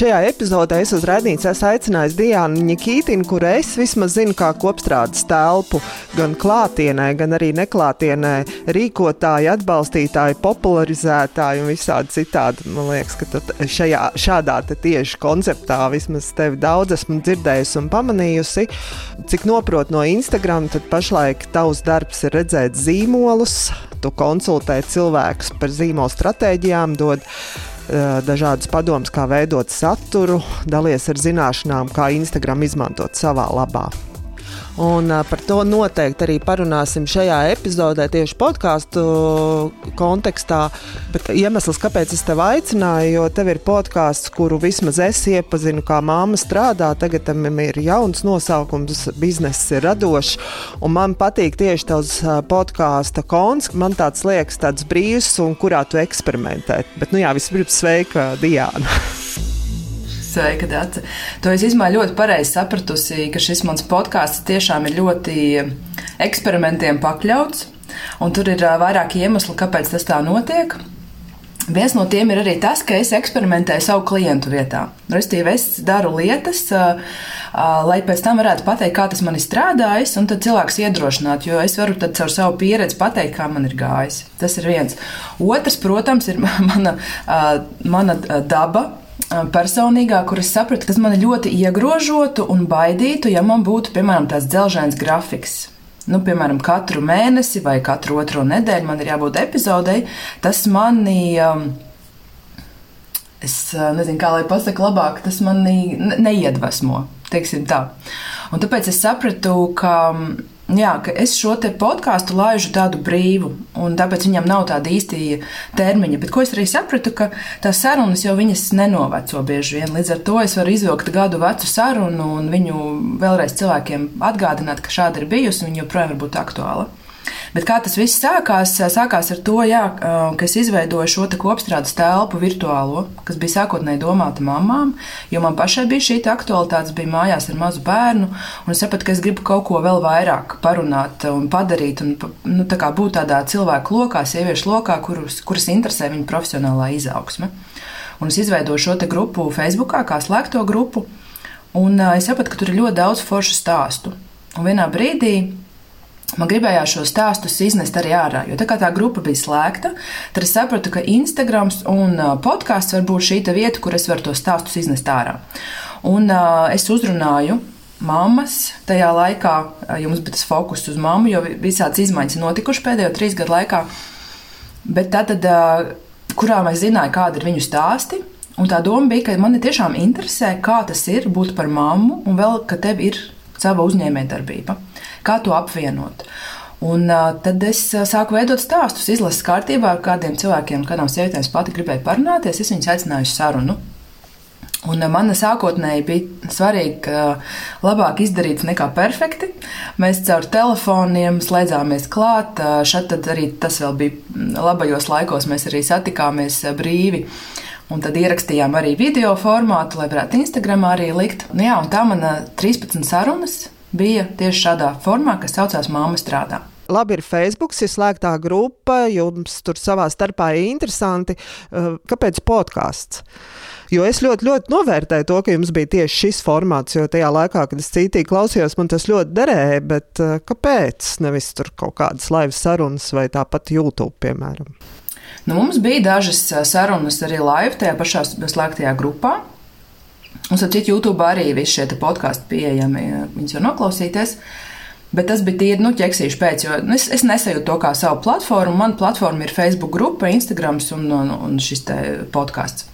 šajā epizodē es uz esmu aicinājis Diānu Nikītinu, kur es vismaz zinu, kā kopstrādes telpu gan klātienē, gan arī neklātienē rīkotāji, atbalstītāji, popularizētāji un visādi citādi. Man liekas, ka šajā, šādā tieši konceptā vismaz tevi daudz esmu dzirdējusi un pamanījusi. Cik noprotu no Instagram, tad pašlaik tavs darbs ir redzēt zīmolus, tu konsultē cilvēkus par zīmolu stratēģijām, dod dažādas padomas, kā veidot saturu, dalies ar zināšanām, kā Instagram izmantot savā labā. Un par to noteikti arī parunāsim šajā epizodē, tieši podkāstu kontekstā. Bet iemesls, kāpēc es tevi aicināju, jo tev ir podkāsts, kuru vismaz es iepazinu, kā māma strādā. Tagad tam ir jauns nosaukums, bizness ir radošs. Un man patīk tieši tavs podkāstu konts. Man tāds liekas, tāds brīvs un kurā tu eksperimentē. Bet, nu jā, vispirms sveika Diana! Sveika, Dārsa. To es īstenībā ļoti pareizi sapratusi, ka šis mans podkāsts tiešām ir ļoti eksperimentiem pakļauts. Un tur ir vairāki iemesli, kāpēc tas tā notiek. Viens no tiem ir arī tas, ka es eksperimentēju savu klientu vietā. Restīvi, es daru lietas, lai pēc tam varētu pateikt, kā tas man ir strādājis, un tad cilvēks iedrošināt, jo es varu tad caur savu pieredzi pateikt, kā man ir gājis. Tas ir viens. Otrs, protams, ir mana, mana daba personīgā, kur es sapratu, ka tas man ļoti iegrožotu un baidītu, ja man būtu, piemēram, tāds dzelžains grafiks. Nu, piemēram, katru mēnesi vai katru otro nedēļu man ir jābūt epizodei. Tas mani, es nezinu, kā lai pasakā labāk, tas mani neiedvesmo, teiksim tā. Un tāpēc es sapratu, ka Jā, ka es šo podkāstu laižu tādu brīvu, un tāpēc viņam nav tāda īsta termiņa. Bet ko es arī sapratu, ka tās sarunas jau viņas nenoveco bieži vien. Līdz ar to es varu izvilkt gadu vecu sarunu un viņu vēlreiz cilvēkiem atgādināt, ka šāda ir bijusi un joprojām var būt aktuāla. Bet kā tas viss sākās? Sākās ar to, jā, ka es izveidoju šo kopstrādes telpu virtuālo, kas bija sākotnēji domāta mamām, jo man pašai bija šī aktualitāte, bija mājās ar mazu bērnu, un es sapratu, ka es gribu kaut ko vēl vairāk parunāt un padarīt, un nu, tā būt tādā cilvēku lokā, sieviešu lokā, kurus, kuras interesē viņa profesionālā izaugsme. Un es izveidoju šo grupu Facebook, kā slēgto grupu, un es sapratu, ka tur ir ļoti daudz foršu stāstu. Un vienā brīdī Man gribējās šo stāstus iznest arī ārā, jo tā kā tā grupa bija slēgta, tad es sapratu, ka Instagram un podkāsts var būt šī vieta, kur es varu tos stāstus iznest ārā. Un uh, es uzrunāju mammas tajā laikā, jo mums bija tas fokus uz mammu, jo visādas izmaiņas ir notikušas pēdējo trīs gadu laikā. Bet tad, uh, kurā mēs zinājām, kāda ir viņu stāsti, Un tā doma bija, ka man tiešām interesē, kā tas ir būt par mammu, un vēl, ka tev ir sava uzņēmējdarbība. Kā to apvienot? Un tad es sāku veidot stāstus, izlases kārtībā ar kādiem cilvēkiem, kādām sievietēm es pati gribēju parunāties. Es viņus aicināju uz sarunu. Un mana sākotnēji bija svarīgi, ka labāk izdarīts nekā perfekti. Mēs caur telefoniem slēdzāmies klāt. Šeit arī tas vēl bija labajos laikos. Mēs arī satikāmies brīvi. Un tad ierakstījām arī video formātu, lai varētu Instagramā arī likt. Nu, jā, un tā mana 13 sarunas bija tieši šādā formā, kas saucās Māma strādā. Labi, ir Facebook, ir slēgtā grupa, jums tur savā starpā ir interesanti. Eh, kāpēc podkāsts? Jo es ļoti, ļoti novērtēju to, ka jums bija tieši šis formāts, jo tajā laikā, kad es cītīgi klausījos, man tas ļoti derēja. Bet eh, kāpēc? Nevis tur kaut kādas laivas sarunas vai tāpat YouTube, piemēram. Nu, mums bija dažas eh, sarunas arī live tajā pašā slēgtajā grupā. Un, ap citu, YouTube arī visi šie podkāsti pieejami, viņus var noklausīties. Bet tas bija tīri nu, ķeksīšu pēc, jo nu, es, es nesajūtu to kā savu platformu. Mana platforma ir Facebook grupa, Instagram un, un, un šis podkāsts.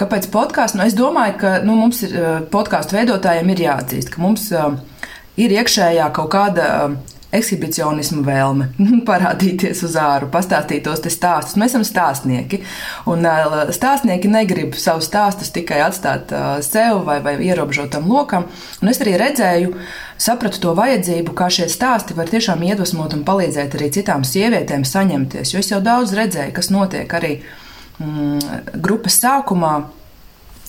Kāpēc podkāsts? Nu, es domāju, ka nu, mums ir podkāstu veidotājiem ir jāatzīst, ka mums uh, ir iekšējā kaut kāda. Uh, ekshibicionismu vēlme parādīties uz āru, pastāstīt tos stāstus. Mēs esam stāstnieki, un stāstnieki negrib savus stāstus tikai atstāt sev vai, vai ierobežotam lokam. Un es arī redzēju, sapratu to vajadzību, kā šie stāsti var tiešām iedvesmot un palīdzēt arī citām sievietēm saņemties. Jo es jau daudz redzēju, kas notiek arī mm, grupas sākumā,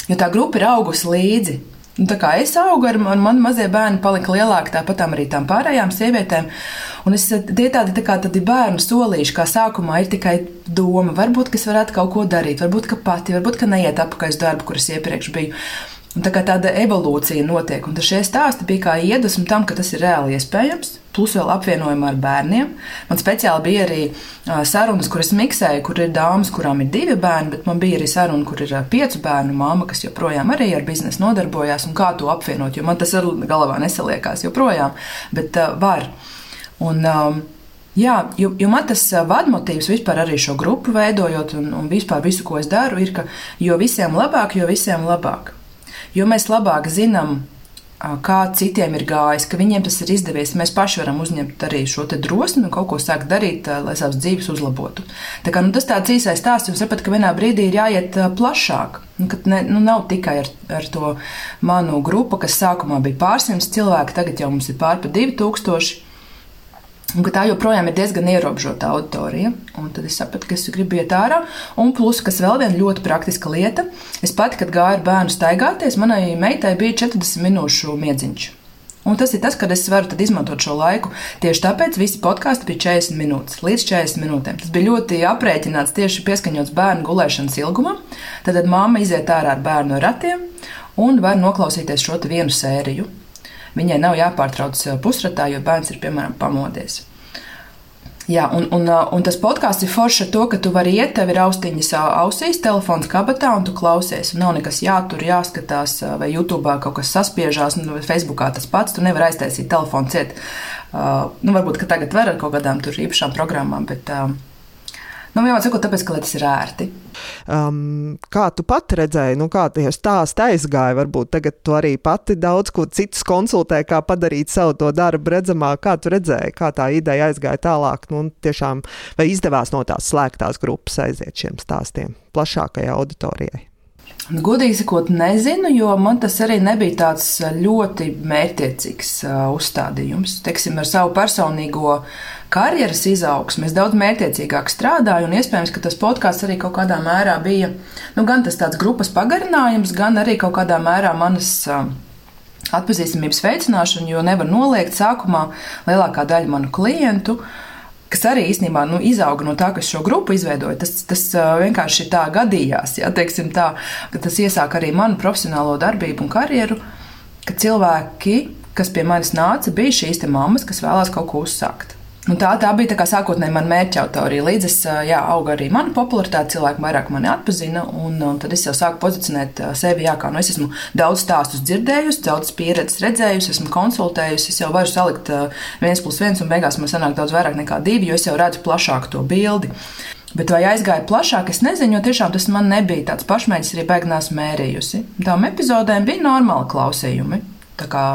jo tā grupa ir augusi līdzi Un tā kā es augu, ar mani mazie bērni palika lielāki, tāpat arī tām pārējām sievietēm. Un es, tie tādi, tā kā tādi bērnu solīši, kā sākumā ir tikai doma. Varbūt, ka es varētu kaut ko darīt, varbūt, ka pati, varbūt, ka neiet apakaļ uz darbu, kuras iepriekš biju. Un tā kā tāda evolūcija notiek, un šie stāsti bija kā iedvesma tam, ka tas ir reāli iespējams, plus vēl apvienojumā ar bērniem. Man speciāli bija arī sarunas, kuras miksēju, kur ir dāmas, kurām ir divi bērni, bet man bija arī saruna, kur ir piecu bērnu māma, kas joprojām arī ar biznesu nodarbojās, un kā to apvienot, jo man tas ar galvā nesaliekās joprojām, bet uh, var. Un, um, Jā, jo, jo man tas vadmotīvs vispār arī šo grupu veidojot, un, un vispār visu, ko es daru, ir, ka jo visiem labāk, jo visiem labāk jo mēs labāk zinām, kā citiem ir gājis, ka viņiem tas ir izdevies. Mēs paši varam uzņemt arī šo drosmi un kaut ko sākt darīt, lai savas dzīves uzlabotu. Tā kā, nu, tas tāds īsais stāsts, jūs saprotat, ka vienā brīdī ir jāiet plašāk. Nu, ne, nu, nav tikai ar, ar to manu grupu, kas sākumā bija pārsimts cilvēki, tagad jau mums ir pārpa 2000. Un tā joprojām ir diezgan ierobežota auditorija. Un tad es sapratu, ka es gribu iet ārā. Un plus, kas vēl viena ļoti praktiska lieta, es pati, kad gāju ar bērnu staigāties, manai meitai bija 40 minūšu miedziņš. Un tas ir tas, kad es varu izmantot šo laiku. Tieši tāpēc visi podkāsti bija 40 minūtes, līdz 40 minūtēm. Tas bija ļoti aprēķināts, tieši pieskaņots bērnu gulēšanas ilgumam. Tad, tad mamma iziet ārā ar bērnu ratiem un var noklausīties šo vienu sēriju. Viņai nav jāpārtrauc eh, pusratā, jo bērns ir piemēram pamodies. Jā, un, un, eh, un tas podkāsts ir forši ar to, ka tu vari iet, tev ir austiņas ausīs, telefons kabatā, un tu klausies. Un nav nekas jātur, jāskatās, vai YouTube kaut kas saspiežās, nu, vai Facebookā tas pats. Tu nevari aiztaisīt telefonu ciet. Uh, nu, varbūt, ka tagad var ar kaut kādām tur īpašām programmām, bet uh, Nu, vienmēr sakot, tāpēc, ka tas ir ērti. Um, kā tu pati redzēji, nu, kā tie stāsti aizgāja? Varbūt tagad tu arī pati daudz ko citus konsultē, kā padarīt savu to darbu redzamāk. Kā tu redzēji, kā tā ideja aizgāja tālāk? Nu, tiešām, vai izdevās no tās slēgtās grupas aiziet šiem stāstiem plašākajai auditorijai? Godīgi sakot, nezinu, jo man tas arī nebija tāds ļoti mērķiecīgs uh, uzstādījums. Teiksim, ar savu personīgo karjeras izaugsmu es daudz mērķiecīgāk strādāju, un iespējams, ka tas podkāsts arī kaut kādā mērā bija nu, gan tas tāds grupas pagarinājums, gan arī kaut kādā mērā manas. Uh, Atpazīstamības veicināšana, jo nevar noliegt sākumā lielākā daļa manu klientu uh, kas arī īstenībā nu, izauga no tā, kas šo grupu izveidoja. Tas, tas vienkārši tā gadījās. Ja, tā, tas iesāk arī manu profesionālo darbību un karjeru, ka cilvēki, kas pie manis nāca, bija šīs mammas, kas vēlās kaut ko uzsākt. Un tā, tā bija tā sākotnēji mana mērķa autorija. Līdz es jā, auga arī mana popularitāte, cilvēki vairāk mani atpazina. Un, un tad es jau sāku pozicionēt sevi, jā, kā nu, es esmu daudz stāstus dzirdējusi, daudz pieredzes redzējusi, esmu konsultējusi. Es jau varu salikt viens plus viens, un beigās man sanāk daudz vairāk nekā divi, jo es jau redzu plašāku to bildi. Bet vai aizgāja plašāk, es nezinu, jo tiešām tas man nebija tāds pašmērķis, arī beigās mērījusi. Tām epizodēm bija normāli klausījumi. Tā kā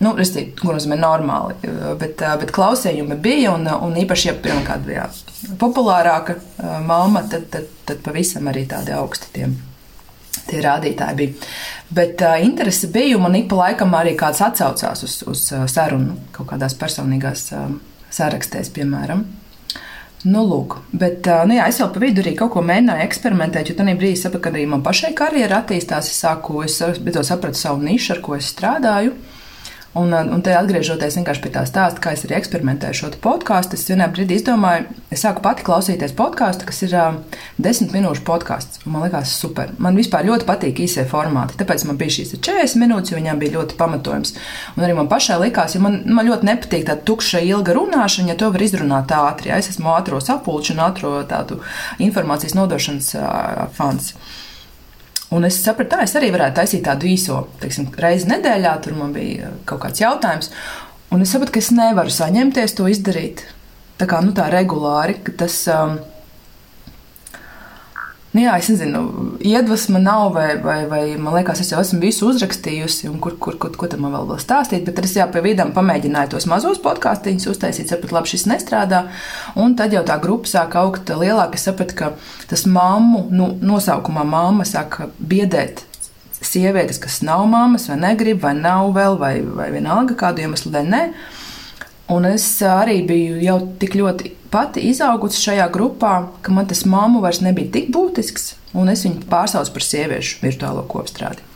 Nu, restīvi, ko nozīmē normāli, bet, bet klausījumi bija, un, un īpaši, ja piemēram kāda bija populārāka mamma, tad, tad, tad pavisam arī tādi augsti tie, tie rādītāji bija. Bet uh, interese bija, un man ik pa laikam arī kāds atsaucās uz, uz sarunu kaut kādās personīgās uh, sarakstēs, piemēram. Nu, lūk, bet nu, jā, es jau pa vidu arī kaut ko mēģināju eksperimentēt, jo tajā brīdī sapratu, ka arī man pašai karjera attīstās. Es sāku, es beidzot sapratu savu nišu, ar ko es strādāju. Un, un te atgriežoties pie tā stāsta, kā es arī eksperimentēju šo podkāstu, es vienā brīdī izdomāju, es sāku pati klausīties podkāstu, kas ir uh, desmit minūšu podkāsts. Man liekas, super. Man vispār ļoti patīk īsie formāti. Tāpēc man bija šīs 40 minūtes, jo viņām bija ļoti pamatojums. Un arī man pašai likās, jo man, man ļoti nepatīk tāda tukša, ilga runāšana, ja to var izrunāt ātri. Ja es esmu ātrā sapulču un ātrā tādu informācijas nodošanas uh, fans. Un es sapratu, tā es arī varētu taisīt tādu īso, teiksim, reizi nedēļā. Tur man bija kaut kāds jautājums. Un es sapratu, ka es nevaru saņemties to izdarīt. Tā kā nu, tā regulāri, ka tas. Um, Nu, jā, es nezinu, iedvesma nav, vai, vai, vai man liekas, es jau esmu visu uzrakstījusi, un kur, kur, kur, ko tam vēl, vēl stāstīt. Bet es jau pie vidām pamēģināju tos mazos podkāstīņus uztaisīt, sapratu, labi, šis nestrādā. Un tad jau tā grupa sāk augt lielāk. Es sapratu, ka tas mammu, nu, nosaukumā mamma sāk biedēt sievietes, kas nav mammas, vai negrib, vai nav vēl, vai, vai vienalga kādu iemeslu dēļ. Un es arī biju jau tik ļoti pati izaugusi šajā grupā, ka man tas mammu vairs nebija tik būtisks, un es viņu pārsaucu par sieviešu virtuālo kopstrādi.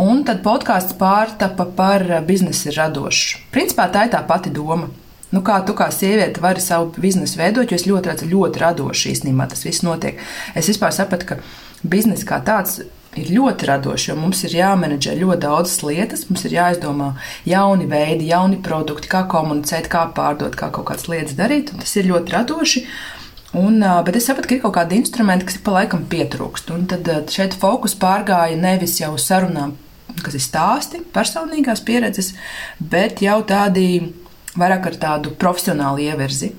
Un tad podkāsts pārtapa par biznesa radošu. Principā tā ir tā pati doma. Nu, kā tu kā sieviete vari savu biznesu veidot, jo es ļoti redzu, ļoti radoši īstenībā tas viss notiek. Es vispār sapratu, ka biznesa kā tāds ir ļoti radošs, jo mums ir jāmenedžē ļoti daudzas lietas, mums ir jāizdomā jauni veidi, jauni produkti, kā komunicēt, kā pārdot, kā kaut kādas lietas darīt. Tas ir ļoti radoši. Un, bet es sapratu, ka ir kaut kādi instrumenti, kas pa laikam pietrūkst. Un tad šeit fokus pārgāja nevis jau uz sarunām, kas ir stāsti, personīgās pieredzes, bet jau tādi vairāk ar tādu profesionālu ievirzi.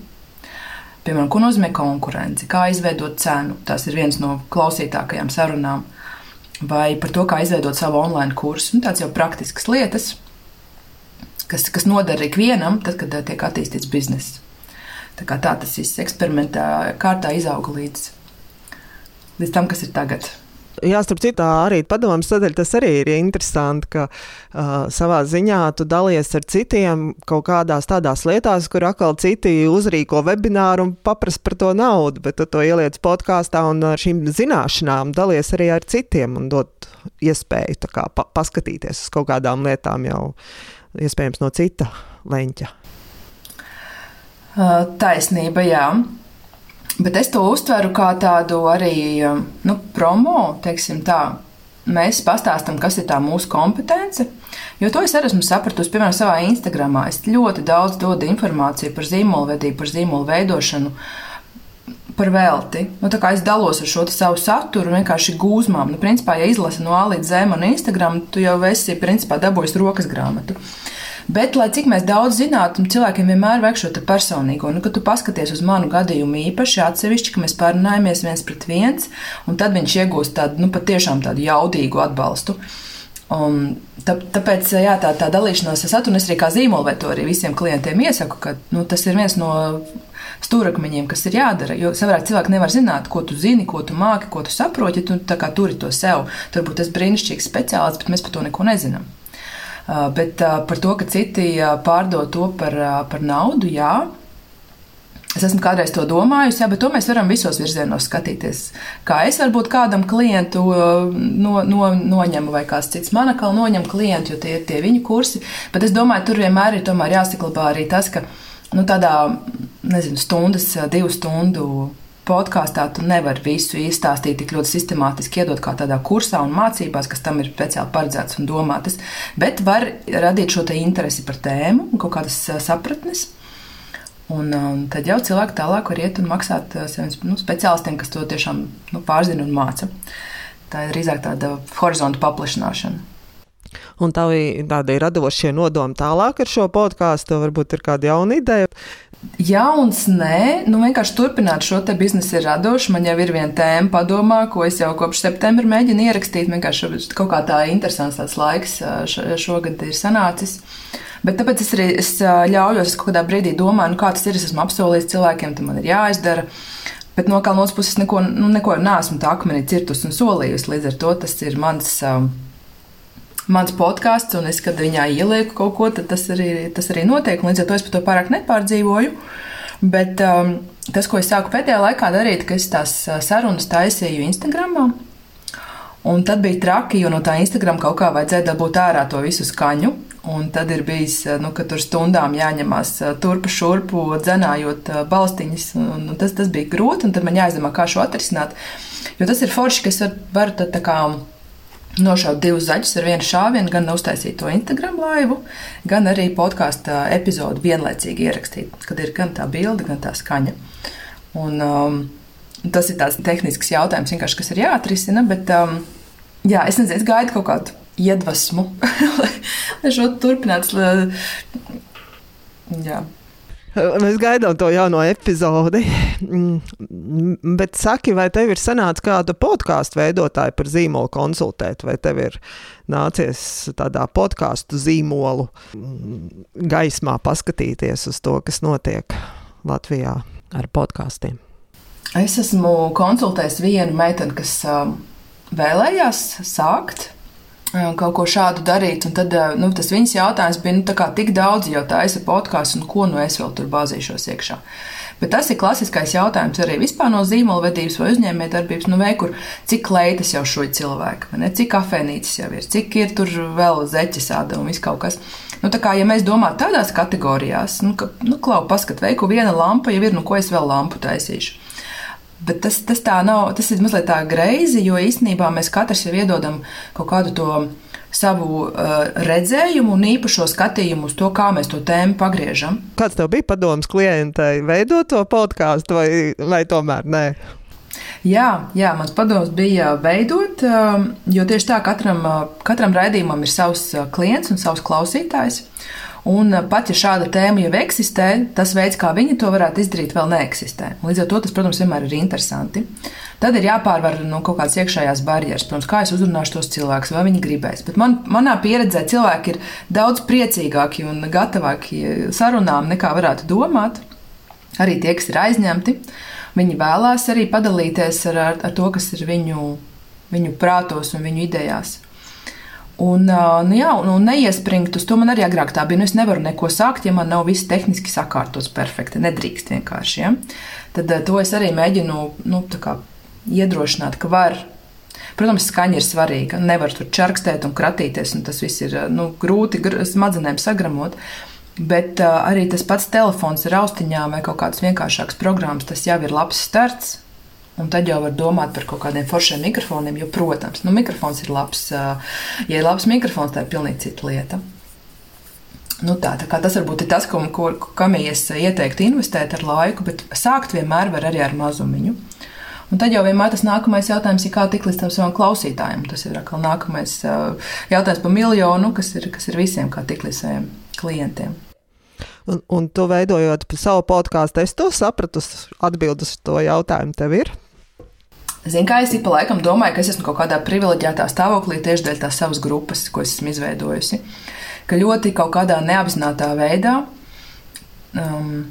Piemēram, ko nozīmē konkurence, kā izveidot cenu. Tas ir viens no klausītākajām sarunām. Vai par to, kā izveidot savu online kursu. Nu, tāds jau praktisks lietas, kas, kas noder ikvienam, tad, kad eh, tiek attīstīts bizness. Tā, tā tas viss eksperimentā kārtā izauga līdz, līdz tam, kas ir tagad. Jā, starp citu, arī padomus sadaļa tas arī ir interesanti, ka uh, savā ziņā tu dalies ar citiem kaut kādās tādās lietās, kur atkal citi uzrīko webināru un paprasa par to naudu, bet tu to ieliec podkāstā un ar šīm zināšanām dalies arī ar citiem un dot iespēju kā, pa paskatīties uz kaut kādām lietām jau iespējams no cita leņķa. Uh, taisnība, jā. Bet es to uztveru kā tādu arī um, nu, promo, teiksim tā. Mēs pastāstām, kas ir tā mūsu kompetence. Jo to es arī esmu sapratusi, piemēram, savā Instagramā. Es ļoti daudz dodu informāciju par zīmolvedību, par zīmolu veidošanu, par velti. Nu, es dalos ar šo savu saturu vienkārši gūzmām. Nu, principā, ja izlasi no A līdz Z man Instagram, tu jau esi principā dabūjis rokas grāmatu. Bet, lai cik mēs daudz zinātu, cilvēkiem vienmēr vajag šo personīgo. Nu, kad tu paskaties uz manu gadījumu īpaši atsevišķi, ka mēs pārunājamies viens pret viens, un tad viņš iegūst tādu, nu, patiešām tādu jaudīgu atbalstu. Un tā, tāpēc jā, tā, tā dalīšanās ar saturu, es arī kā zīmolveidotāju visiem klientiem iesaku, ka nu, tas ir viens no stūrakmeņiem, kas ir jādara. Jo savādāk cilvēki nevar zināt, ko tu zini, ko tu māki, ko tu saproti, ja tu turi to sev. Turbūt tas brīnišķīgs speciālists, bet mēs par to neko nezinām. Bet par to, ka citi pārdod to par, par naudu, jā. Es esmu kādreiz to domājusi, jā, bet to mēs varam visos virzienos skatīties. Kā es varbūt kādam klientu no, no, noņemu, vai kāds cits man atkal noņem klientu, jo tie ir tie viņu kursi. Bet es domāju, tur vienmēr ir jāsaklabā arī tas, ka nu, tādā, nezinu, stundas, divu stundu podkāstā tu nevari visu izstāstīt tik ļoti sistemātiski, iedot kā tādā kursā un mācībās, kas tam ir speciāli paredzētas un domātas, bet var radīt šo interesi par tēmu un kaut kādas sapratnes. Un, un tad jau cilvēki tālāk var iet un maksāt saviem nu, speciālistiem, kas to tiešām nu, pārzina un māca. Tā ir drīzāk tāda horizonta paplašināšana. Un tā ir tāda radošie nodomi tālāk ar šo podkāstu. Varbūt ir kāda jauna ideja. Jauns, nē, nu vienkārši turpināt šo te biznesu ir radoši. Man jau ir viena tēma padomā, ko es jau kopš septembra mēģinu ierakstīt. Vienkārši kaut kā tā interesants tāds laiks šogad ir sanācis. Bet tāpēc es arī es ļaujos, kaut kādā brīdī domāju, nu, kā tas ir. Es esmu apsolījis cilvēkiem, tam man ir jāizdara. Bet no kā no otras puses neko, nu, neko neesmu tā akmenī cirtus un solījusi. Līdz ar to tas ir mans. Uh, mans podkāsts, un es, kad viņā ielieku kaut ko, tad tas arī, tas arī notiek. Līdz ar to es par to pārāk nepārdzīvoju. Bet um, tas, ko es sāku pēdējā laikā darīt, ka es tās uh, sarunas taisīju Instagram. Un tad bija traki, jo no tā Instagram kaut kā vajadzēja dabūt ārā to visu skaņu. Un tad ir bijis, uh, nu, ka tur stundām jāņemās uh, turpu šurpu, dzenājot balstiņas. Un, un tas, tas bija grūti, un tad man jāizdomā, kā šo atrisināt. Jo tas ir forši, ka es varu var, tā, tā kā nošaut divus zaļus ar vienu šāvienu, gan uztaisīt to Instagram laivu, gan arī podkāstu epizodu vienlaicīgi ierakstīt, kad ir gan tā bilde, gan tā skaņa. Un, um, tas ir tāds tehnisks jautājums, kas ir jāatrisina, bet um, jā, es nezinu, es gaidu kaut kādu iedvesmu, lai, lai šo turpinātu. Jā. Mēs gaidām to jauno epizodi. Mm, bet saki, vai tev ir sanācis kāda podkāstu veidotāja par zīmolu konsultēt, vai tev ir nācies tādā podkāstu zīmolu mm, gaismā paskatīties uz to, kas notiek Latvijā ar podkāstiem? Es esmu konsultējis vienu meiteni, kas um, vēlējās sākt kaut ko šādu darīt. Un tad nu, tas viņas jautājums bija, nu, kā tik daudz jau taisa podkāstu, un ko nu es vēl tur bāzīšos iekšā. Bet tas ir klasiskais jautājums arī vispār no zīmola vedības vai uzņēmējdarbības, nu, vai kur cik kleitas jau šo cilvēku, ne, cik kafejnīcas jau ir, cik ir tur vēl zeķis āda un viss kaut kas. Nu, tā kā, ja mēs domājam tādās kategorijās, nu, ka, nu, klau, paskat, veiku viena lampa jau ir, nu, ko es vēl lampu taisīšu. Bet tas, tas tā nav, tas ir mazliet tā greizi, jo īstenībā mēs katrs jau iedodam kaut kādu to savu uh, redzējumu un īpašo skatījumu uz to, kā mēs to tēmu pagriežam. Kāds tev bija padoms klientai veidot to podkāstu, vai, vai tomēr nē? Jā, jā, mans padoms bija veidot, um, jo tieši tā katram, uh, katram raidījumam ir savs uh, klients un savs klausītājs. Un uh, pat ja šāda tēma jau eksistē, tas veids, kā viņi to varētu izdarīt, vēl neeksistē. Līdz ar to tas, protams, vienmēr ir interesanti. Tad ir jāpārvar nu, kaut kādas iekšējās barjeras. Protams, kā es uzrunāšu tos cilvēkus, vai viņi gribēs. Bet man, manā pieredzē cilvēki ir daudz priecīgāki un gatavāki sarunām nekā varētu domāt. Arī tie, kas ir aizņemti, viņi vēlās arī padalīties ar, ar, ar to, kas ir viņu, viņu prātos un viņu idejās. Un, nu jā, un, un neiespringt uz to man arī agrāk tā bija. Nu, es nevaru neko sākt, ja man nav viss tehniski sakārtots perfekti. Nedrīkst vienkārši. Ja? Tad to es arī mēģinu nu, iedrošināt, ka var. Protams, skaņa ir svarīga. Nevar tur čarkstēt un kratīties, un tas viss ir nu, grūti smadzenēm sagramot. Bet uh, arī tas pats telefons ar austiņām vai kaut kādas vienkāršākas programmas, tas jau ir labs starts. Un tad jau var domāt par kaut kādiem foršiem mikrofoniem, jo, protams, nu, mikrofons ir labs. Ja ir labs mikrofons, tā ir pilnīgi cita lieta. Nu tā, tā tas varbūt ir tas, ko, ko, kam es ieteiktu investēt ar laiku, bet sākt vienmēr var arī ar mazumiņu. Un tad jau vienmēr tas nākamais jautājums ir, kā tikt līdz tam savam klausītājam. Tas ir atkal nākamais jautājums par miljonu, kas ir, kas ir visiem, kā tikt līdz saviem klientiem. Un, un tu veidojot savu podkāstu, es to sapratu, atbildus uz to jautājumu tev ir. Zinu, kā es ik pa laikam domāju, ka es esmu kaut kādā privileģētā stāvoklī tieši dēļ tās savas grupas, ko es esmu izveidojusi. Ka ļoti kaut kādā neapzinātā veidā um,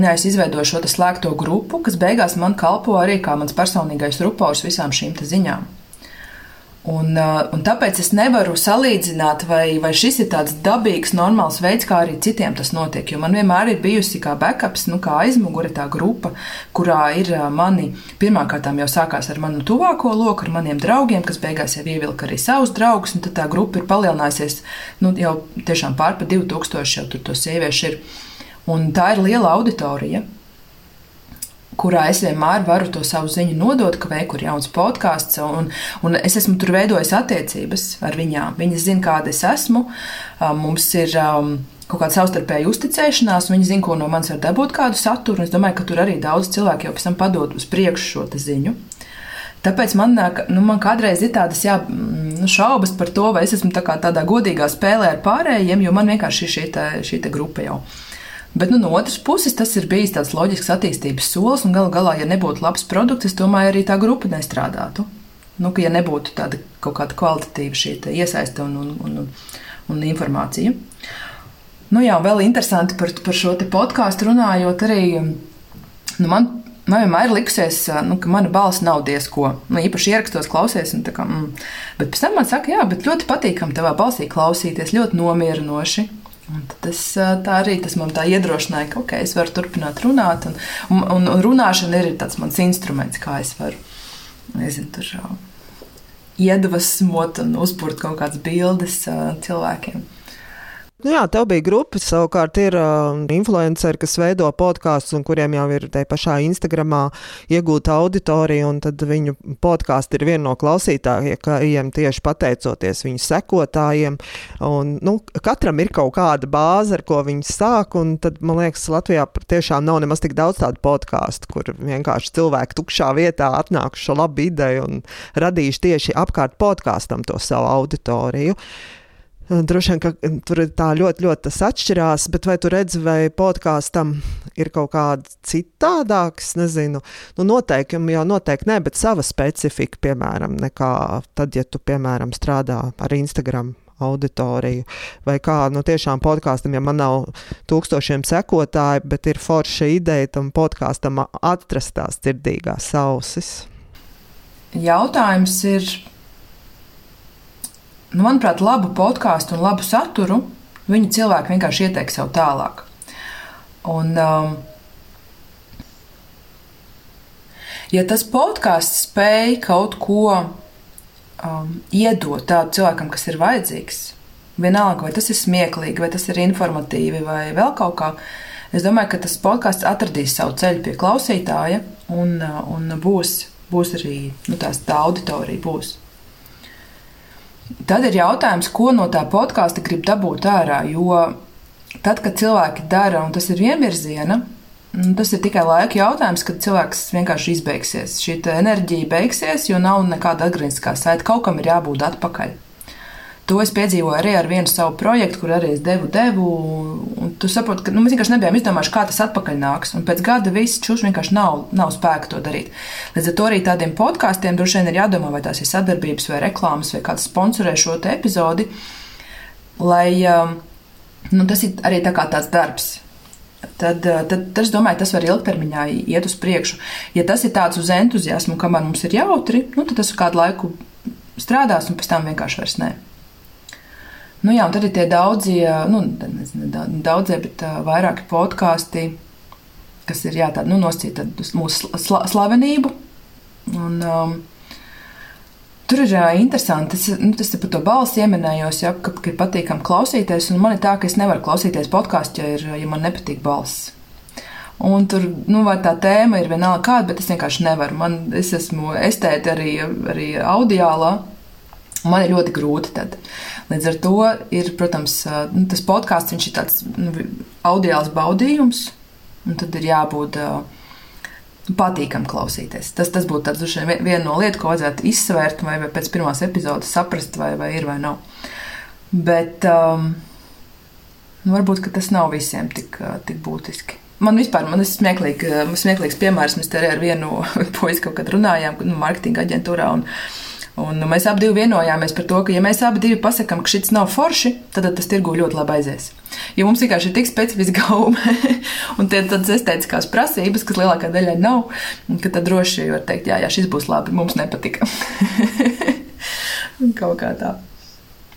Jā, es izveidoju šo slēgto grupu, kas beigās man kalpo arī kā mans personīgais rupors visām šīm ziņām. Un, un tāpēc es nevaru salīdzināt, vai, vai šis ir tāds dabīgs, normāls veids, kā arī citiem tas notiek. Jo man vienmēr ir bijusi kā backups, nu, kā aizmugure tā grupa, kurā ir mani, pirmkārt, jau sākās ar manu tuvāko loku, ar maniem draugiem, kas beigās jau ievilka arī savus draugus, tad tā grupa ir palielinājusies nu, jau tiešām pār pa 2000 jau tur to sieviešu ir. Un tā ir liela auditorija, kurā es vienmēr varu to savu ziņu nodot, ka veikur ir jauns podkāsts, un, un es esmu tur veidojis attiecības ar viņām. Viņas zina, kāda es esmu. Mums ir um, kaut kāda savstarpēja uzticēšanās, viņi zina, ko no manis var dabūt, kādu saturu. Es domāju, ka tur arī daudz cilvēku jau pēc tam padod uz priekšu šo ziņu. Tāpēc man, nu, man kādreiz ir tādas jā, nu, šaubas par to, vai es esmu tā tādā godīgā spēlē ar pārējiem, jo man vienkārši ir šī, šī grupa jau ir. Bet nu, no otras puses, tas ir bijis tāds loģisks attīstības solis, un galu galā, ja nebūtu labs produkts, es domāju, arī tā grupa nestrādātu. Nu, ka, ja nebūtu tāda kaut kāda kvalitatīva šī iesaiste un, un, un, un informācija. Nu, jā, vēl interesanti par, par šo podkāstu runājot, arī nu, man, man vienmēr ir likusies, nu, ka mana balss nav diezko. Nu, īpaši ierakstos, klausies, kā, mm. bet pēc tam man saka, jā, bet ļoti patīkami tavā balsī klausīties, ļoti nomierinoši. Tas, tā arī tas man tā iedrošināja, ka okay, es varu turpināt runāt. Un, un, un, un runāšana ir tāds mans instruments, kā es varu nezinu, tur, iedvesmot un uzbūvēt kaut kādas bildes cilvēkiem. Nu jā, tev bija grupa, savukārt ir uh, influenceri, kas veido podkāstus un kuriem jau ir te pašā Instagramā iegūta auditorija, un tad viņu podkāsti ir viena no klausītājiem tieši pateicoties viņu sekotājiem. Un, nu, katram ir kaut kāda bāze, ar ko viņi sāk, un tad, man liekas, Latvijā tiešām nav nemaz tik daudz tādu podkāstu, kur vienkārši cilvēki tukšā vietā atnākuši labu ideju un radījuši tieši apkārt podkāstam to savu auditoriju. Droši vien, ka tur tā ļoti, ļoti tas atšķirās, bet vai tu redzi, vai podkāstam ir kaut kāds citādāks, nezinu, nu noteikti, jau noteikti ne, bet sava specifika, piemēram, nekā tad, ja tu, piemēram, strādā ar Instagram auditoriju, vai kā, nu tiešām podkāstam, ja man nav tūkstošiem sekotāju, bet ir forša ideja tam podkāstam atrast tās dzirdīgās ausis. Jautājums ir nu, manuprāt, labu podkāstu un labu saturu viņi cilvēki vienkārši ieteiks sev tālāk. Un, um, Ja tas podkāsts spēj kaut ko um, iedot tādu cilvēkam, kas ir vajadzīgs, vienalga, vai tas ir smieklīgi, vai tas ir informatīvi, vai vēl kaut kā, es domāju, ka tas podkāsts atradīs savu ceļu pie klausītāja un, uh, un būs, būs arī nu, tās, tā auditorija. Būs. Tad ir jautājums, ko no tā podkāsta grib dabūt ārā. Jo tad, kad cilvēki dara, un tas ir vienvirziena, Nu, tas ir tikai laika jautājums, kad cilvēks vienkārši izbeigsies. Šī enerģija beigsies, jo nav nekāda atgriezniskā saita. Kaut kam ir jābūt atpakaļ. To es piedzīvoju arī ar vienu savu projektu, kur arī es devu, devu. Tu saproti, ka nu, mēs vienkārši nebijām izdomājuši, kā tas atpakaļ nāks. Un pēc gada viss čūs vienkārši nav, nav spēka to darīt. Līdz ar to arī tādiem podkāstiem droši vien ir jādomā, vai tās ir sadarbības, vai reklāmas, vai kāds sponsorē šo epizodi. Lai um, nu, tas ir arī tā tāds darbs tad, eh, tad, tad es domāju, tas var ilgtermiņā iet uz priekšu. Ja tas ir tāds uz entuziasmu, kamēr mums ir jautri, nu, tad tas kādu laiku strādās, un pēc tam vienkārši vairs nē. Nu, jā, tad ir tie daudzie, nu, nezinu, daudzie, bet uh, vairāki podkāsti, kas ir jā, tādi, nu, noscīti mūsu sla slavenību. Un, um, Tur ir uh, interesanti. Es, nu, tas par to balsi ieminējos, ja, ka, ka ir patīkami klausīties. Man ir tā, ka es nevaru klausīties podkāstu, ja, ir, ja man nepatīk balss. Un tur, nu, vai tā tēma ir vienalga kāda, bet es vienkārši nevaru. Man, es esmu estēta arī, arī audiālā. Man ir ļoti grūti. Tad. Līdz ar to ir, protams, nu, tas podkāsts, viņš ir tāds nu, audiāls baudījums, un tad ir jābūt. Uh, patīkami klausīties. Tas, tas būtu tāds, viena no lietām, ko vajadzētu izsvērt, vai, vai pēc pirmās epizodes saprast, vai, vai ir vai nav. Bet um, varbūt tas nav visiem tik, uh, tik būtiski. Man vispār man ir smieklīgi, uh, smieklīgs piemērs. Mēs te ar vienu puisi kaut kad runājām, nu, marketinga aģentūrā. Un, Un mēs abi vienojāmies par to, ka, ja mēs abi pasakām, ka šis nav forši, tad tas tirgu ļoti labi aizies. Jo mums vienkārši ir tik specifiska gauma un tādas estētiskās prasības, kas lielākā daļai nav, ka tad droši var teikt, jā, jā, šis būs labi, mums nepatika. Kaut kā tā.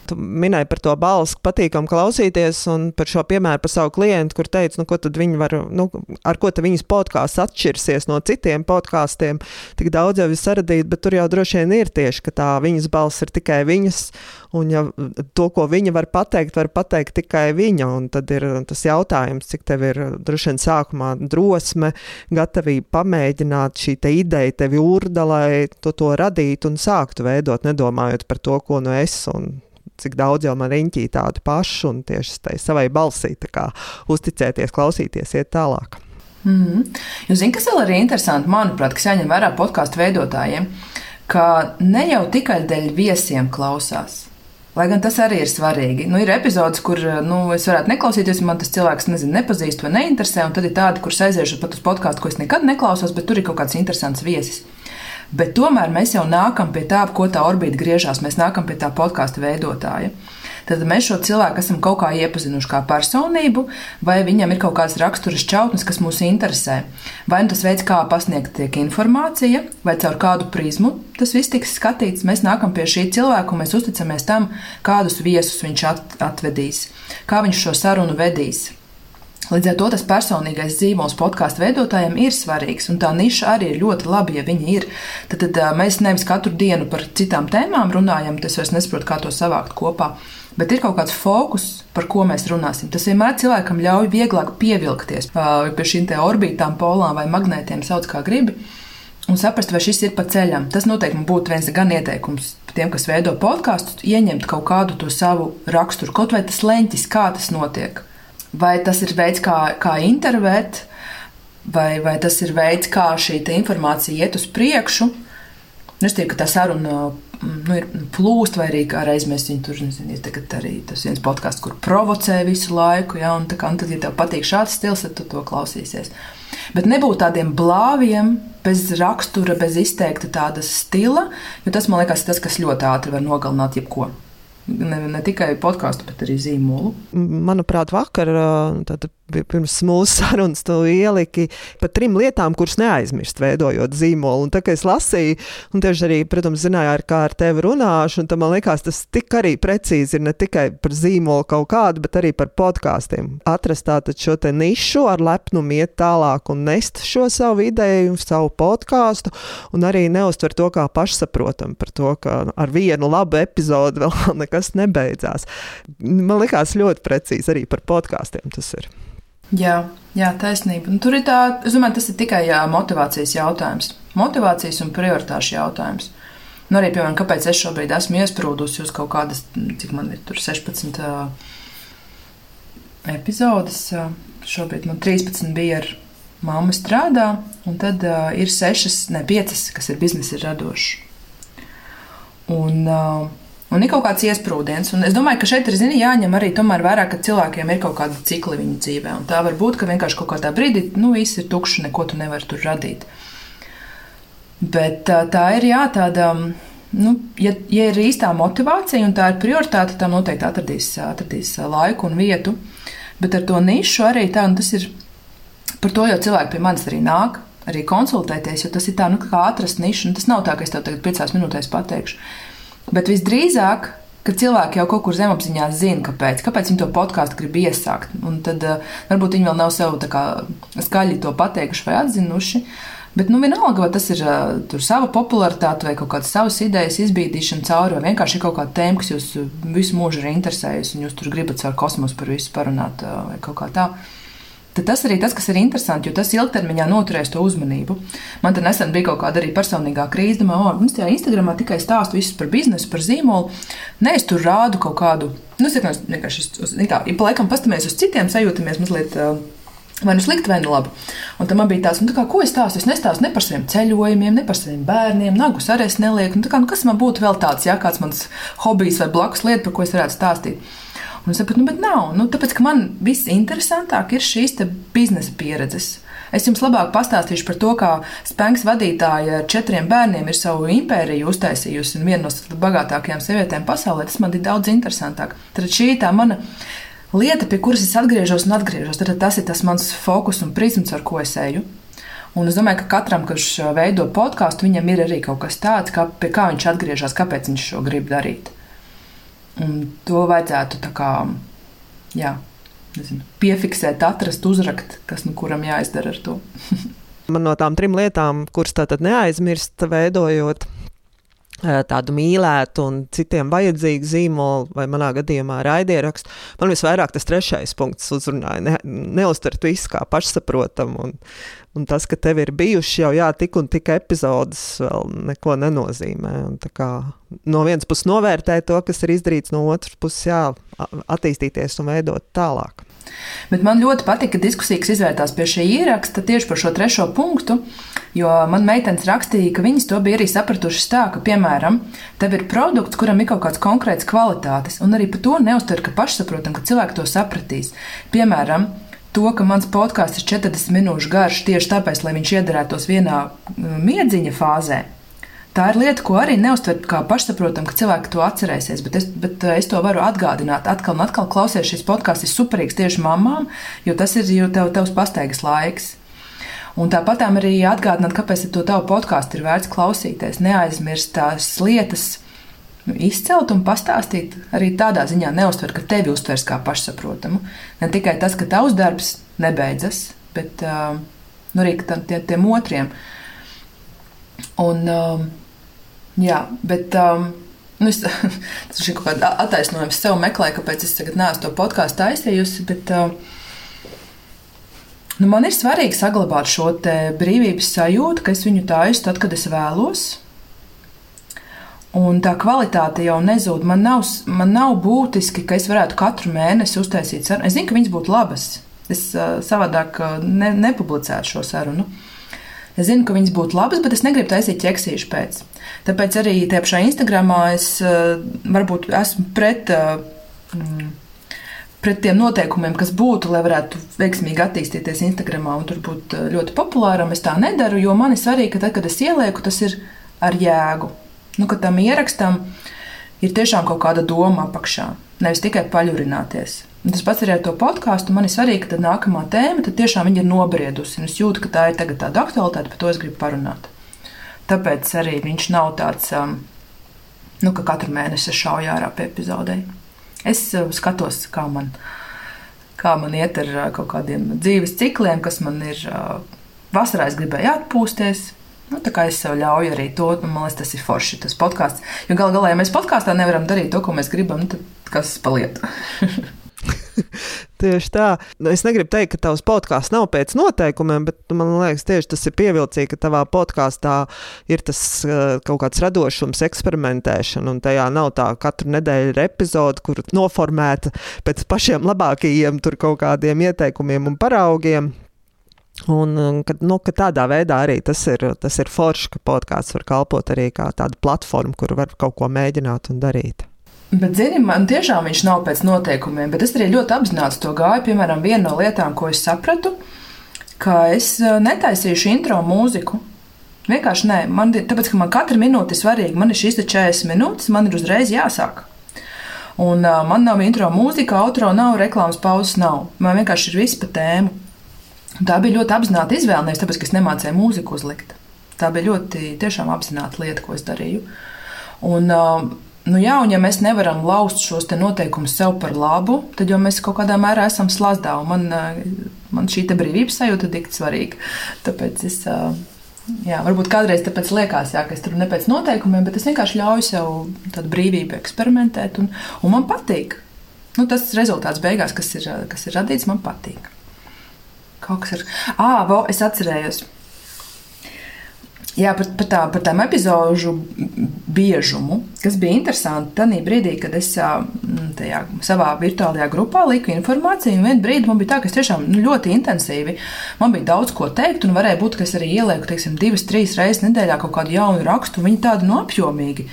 Tu minēji par to balstu, patīkam klausīties, un par šo piemēru par savu klientu, kur teica, nu, ko tad viņi var, nu, ar ko tad viņas podkāsts atšķirsies no citiem podkāstiem. Tik daudz jau ir saradīti, bet tur jau droši vien ir tieši, ka tā viņas balss ir tikai viņas, un ja to, ko viņa var pateikt, var pateikt tikai viņa. Un tad ir tas jautājums, cik tev ir droši vien sākumā drosme, gatavība pamēģināt šī ideja tevi urda, lai tu to radītu un sāktu veidot, nedomājot par to, ko nu es un cik daudz jau man riņķī tādu pašu un tieši tai savai balsī uzticēties, klausīties, iet tālāk. Mm -hmm. Jūs zināt, kas vēl ir interesanti, manuprāt, kas jāņem vērā podkāstu veidotājiem, ka ne jau tikai dēļ viesiem klausās. Lai gan tas arī ir svarīgi. Nu, ir epizodes, kur nu, es varētu neklausīties, man tas cilvēks nezinu, nepazīst vai neinteresē, un tad ir tādi, kurus aiziešu pat uz podkāstu, ko es nekad neklausos, bet tur ir kaut kāds interesants viesis. Bet tomēr mēs jau nākam pie tā, ko tā orbīta griežās. Mēs nākam pie tā podkāstu veidotāja. Tad mēs šo cilvēku esam kaut kā iepazinuši kā personību, vai viņam ir kaut kāds raksturs čautnes, kas mūs interesē. Vai nu tas veids, kā pasniegt tiek informācija, vai caur kādu prizmu tas viss tiks skatīts. Mēs nākam pie šī cilvēka un mēs uzticamies tam, kādus viesus viņš atvedīs, kā viņš šo sarunu vedīs. Līdz ar to tas personīgais zīmols podkāstu veidotājiem ir svarīgs, un tā niša arī ir ļoti laba, ja viņa ir. Tad, tad mēs nevis katru dienu par citām tēmām runājam, tas vairs nesaprotu, kā to savākt kopā. Bet ir kaut kāds fokus, par ko mēs runāsim. Tas vienmēr cilvēkam ļauj vieglāk pievilkties pie šīm orbītām, polām vai magnētiem, sauc kā gribi, un saprast, vai šis ir pa ceļam. Tas noteikti būtu viens gan ieteikums tiem, kas veido podkāstu, ieņemt kaut kādu to savu raksturu, kaut vai tas leņķis, kā tas notiek. Vai tas ir veids, kā, kā intervēt, vai, vai tas ir veids, kā šī informācija iet uz priekšu. Nu, es teiktu, ka tā saruna nu, ir plūst, vai arī reiz mēs viņu tur nezinām. Ir arī tas viens podkāsts, kur provocē visu laiku, ja, un, kā, un tad, ja tev patīk šāds stils, tad tu to klausīsies. Bet nebūt tādiem blāviem, bez rakstura, bez izteikta tāda stila, jo tas man liekas tas, kas ļoti ātri var nogalināt jebko ne, ne tikai podkāstu, bet arī zīmolu. Manuprāt, vakar pirms mūsu sarunas tu ieliki pa trim lietām, kuras neaizmirst, veidojot zīmolu. Un tā kā es lasīju, un tieši arī, protams, zināju, ar kā ar tevi runāšu, un man liekas, tas tik arī precīzi ir ne tikai par zīmolu kaut kādu, bet arī par podkāstiem. Atrast tātad šo te nišu ar lepnumu iet tālāk un nest šo savu ideju, savu podkāstu, un arī neuztver to kā pašsaprotam par to, ka ar vienu labu epizodu vēl nekas nebeidzās. Man liekas ļoti precīzi arī par podkāstiem tas ir. Jā, jā taisnība. Un tur ir tā, es domāju, tas ir tikai jā, motivācijas jautājums. Motivācijas un prioritāšu jautājums. Nu, arī, piemēram, kāpēc es šobrīd esmu iesprūdusi uz kaut kādas, cik man ir tur 16 uh, epizodes. Uh, šobrīd man 13 bija ar mammu strādā, un tad uh, ir 6, ne 5, kas ir biznesa radoši. Un, uh, Un ir kaut kāds iesprūdiens. Un es domāju, ka šeit ir zini, jāņem arī vērā, ka cilvēkiem ir kaut kāda cikli viņu dzīvē. Un tā var būt, ka vienkārši kaut kādā brīdī nu, viss ir tukšs, neko tu nevari tur radīt. Bet tā, tā ir jā, tāda. Nu, ja, ja ir īstā motivācija un tā ir prioritāte, tad noteikti atradīs, atradīs laiku un vietu. Bet ar to nišu arī tā, tas ir par to jau cilvēki pie manis arī nāk, arī konsultēties, jo tas ir tā, nu, kā atrast nišu. Tas nav tā, ka es tev tagad piecās minūtēs pateikšu. Bet visdrīzāk, ka cilvēki jau kaut kur zemapziņā zina, kāpēc, kāpēc viņi to podkāstu grib iesākt. Un tad uh, varbūt viņi vēl nav sev kā, skaļi to pateikuši vai atzinuši. Bet, nu, vienalga, vai tas ir uh, sava popularitāte vai kaut kādas savas idejas izbīdīšana cauri, vai vienkārši kaut kāda tēma, kas jūs visu mūžu ir interesējusi, un jūs tur gribat caur kosmosu par visu parunāt uh, vai kaut kā tādu tad tas arī tas, kas ir interesanti, jo tas ilgtermiņā noturēs to uzmanību. Man te nesen bija kaut kāda arī personīgā krīze, domāju, oh, mums tajā Instagramā tikai stāstu visus par biznesu, par zīmolu. Nē, es tur rādu kaut kādu, nu, es vienkārši, kā, ja pa laikam pastamies uz citiem, sajūtamies mazliet. Vai nu slikti, vai nu labi. Un tam bija tāds, nu, tā kā, ko es stāstu. Es nestāstu ne par saviem ceļojumiem, ne par saviem bērniem, nagus arī es nelieku. Nu, kā, nu, kas man būtu vēl tāds, ja kāds mans hobijs vai blakus lieta, par ko es varētu stāstīt? Un es saprotu, nu, bet nav. Nu, tāpēc, ka man viss interesantāk ir šīs biznesa pieredzes. Es jums labāk pastāstīšu par to, kā Spēks vadītāja ar četriem bērniem ir savu impēriju uztaisījusi un viena no bagātākajām sievietēm pasaulē. Tas man ir daudz interesantāk. Tad šī ir tā mana lieta, pie kuras es atgriežos un atgriežos. Tad tas ir tas mans fokus un prizms, ar ko es eju. Un es domāju, ka katram, kurš veido podkāstu, viņam ir arī kaut kas tāds, kā, pie kā viņš atgriežas, kāpēc viņš šo grib darīt. Un to vajadzētu tā kā, jā, nezinu, piefiksēt, atrast, uzrakt, kas nu kuram jāizdara ar to. Man no tām trim lietām, kuras tātad neaizmirst, veidojot tādu mīlētu un citiem vajadzīgu zīmolu, vai manā gadījumā raidierakstu. Man visvairāk tas trešais punkts uzrunāja. Ne, neuztvert visu kā pašsaprotamu. Un, un tas, ka tev ir bijuši jau jā, tik un tik epizodes, vēl neko nenozīmē. Un, kā, no vienas puses novērtēt to, kas ir izdarīts, no otras puses jā, attīstīties un veidot tālāk. Bet man ļoti patika diskusija, kas izvērtās pie šī ieraksta tieši par šo trešo punktu, jo man meitenes rakstīja, ka viņas to bija arī sapratušas tā, ka, piemēram, tev ir produkts, kuram ir kaut kāds konkrēts kvalitātes, un arī par to neuztver, ka pašsaprotam, ka cilvēki to sapratīs. Piemēram, to, ka mans podkāsts ir 40 minūšu garš tieši tāpēc, lai viņš iedarētos vienā mm, miedziņa fāzē. Tā ir lieta, ko arī neuztver kā pašsaprotam, ka cilvēki to atcerēsies. Bet es, bet eh, es to varu atgādināt. Atkal un atkal klausies, šis podkāsts ir superīgs tieši mamām, jo tas ir jau tev, tevs pastaigas laiks. Un tāpat arī atgādināt, kāpēc to tavu podkāstu ir vērts klausīties. Neaizmirst tās lietas, izcelt un pastāstīt. Arī tādā ziņā neuztver, ka tevi uztvers kā pašsaprotamu. Ne tikai tas, ka tavs darbs nebeidzas, bet uh, nu, arī tie, tiem otriem. Un, uh, Jā, bet um, nu es, tas ir kaut kāds attaisnojums sev meklēju, kāpēc es tagad neesmu to podkāstu taisījusi. Bet, um, nu, man ir svarīgi saglabāt šo brīvības sajūtu, ka es viņu taisu tad, kad es vēlos. Un tā kvalitāte jau nezūd. Man nav, man nav būtiski, ka es varētu katru mēnesi uztaisīt sarunu. Es zinu, ka viņas būtu labas. Es uh, savādāk uh, ne, nepublicētu šo sarunu. Es zinu, ka viņas būtu labas, bet es negribu taisīt ķeksīšu pēc. Tāpēc arī tajā pašā Instagramā es uh, varbūt esmu pret. Uh, pret tiem noteikumiem, kas būtu, lai varētu veiksmīgi attīstīties Instagram un tur būt ļoti populāram. Es tā nedaru, jo man ir svarīgi, ka tad, kad es ielieku, tas ir ar jēgu. Nu, ka tam ierakstam ir tiešām kaut kāda doma apakšā, nevis tikai paļurināties. Tas pats arī ar to podkāstu. Man ir svarīgi, ka nākamā tēma tiešām ir nobriedusi. Es jūtu, ka tā ir tagad tāda aktualitāte, par to es gribu parunāt. Tāpēc arī viņš nav tāds, um, nu, ka katru mēnesi es šauju ārā pie epizodei. Es uh, skatos, kā man, kā man iet ar uh, kaut kādiem dzīves cikliem, kas man ir. Uh, vasarā es gribēju atpūsties, Nu, tā kā es sev ļauju arī to, nu, man liekas, tas ir forši, tas podkāsts. Jo galu galā, ja mēs podkāstā nevaram darīt to, ko mēs gribam, tad kas paliek? Tieši tā. Nu, es negribu teikt, ka tavs podkāsts nav pēc noteikumiem, bet man liekas, tieši tas ir pievilcīgi, ka tavā podkāstā ir tas uh, kaut kāds radošums, eksperimentēšana, un tajā nav tā katru nedēļu ir epizode, kur noformēta pēc pašiem labākajiem tur kaut kādiem ieteikumiem un paraugiem. Un, kad, nu, ka tādā veidā arī tas ir, tas ir forši, ka podkāsts var kalpot arī kā tāda platforma, kur var kaut ko mēģināt un darīt. Bet, zini, man tiešām viņš nav pēc noteikumiem, bet es arī ļoti apzināti to gāju. Piemēram, viena no lietām, ko es sapratu, ka es eh, netaisīšu intro mūziku. Vienkārši nē, man, tāpēc, ka man katra minūte ir svarīga. Man ir šīs 40 minūtes, man ir uzreiz jāsāk. Un uh, man nav intro mūzika, outro nav, reklāmas pauzes nav. Man vienkārši ir viss pa tēmu. Tā bija ļoti apzināta izvēle, nevis tāpēc, ka es nemācīju mūziku uzlikt. Tā bija ļoti apzināta lieta, ko es darīju. Un, uh, Nu jā, un ja mēs nevaram laust šos noteikumus sev par labu, tad jau mēs kaut kādā mērā esam slazdā. Man, eh, man šī brīvības sajūta ir tik svarīga. Tāpēc es, eh, jā, varbūt kādreiz tāpēc liekas, jā, ka es tur ne pēc noteikumiem, bet es vienkārši ļauju sev tādu brīvību eksperimentēt, un, un man patīk. Nu, tas rezultāts beigās, kas ir, kas ir radīts, man patīk. Kaut kas ir. Ah, vo, es atcerējos. Jā, par, par, tā, par tām epizodu biežumu, kas bija interesanti. Tad brīdī, kad es tajā savā virtuālajā grupā liku informāciju, un vienā brīdī man bija tā, ka es tiešām nu, ļoti intensīvi man bija daudz ko teikt, un varēja būt, ka es arī ielieku teiksim, divas, trīs reizes nedēļā kaut kādu jaunu rakstu, un viņi tādi noapjomīgi.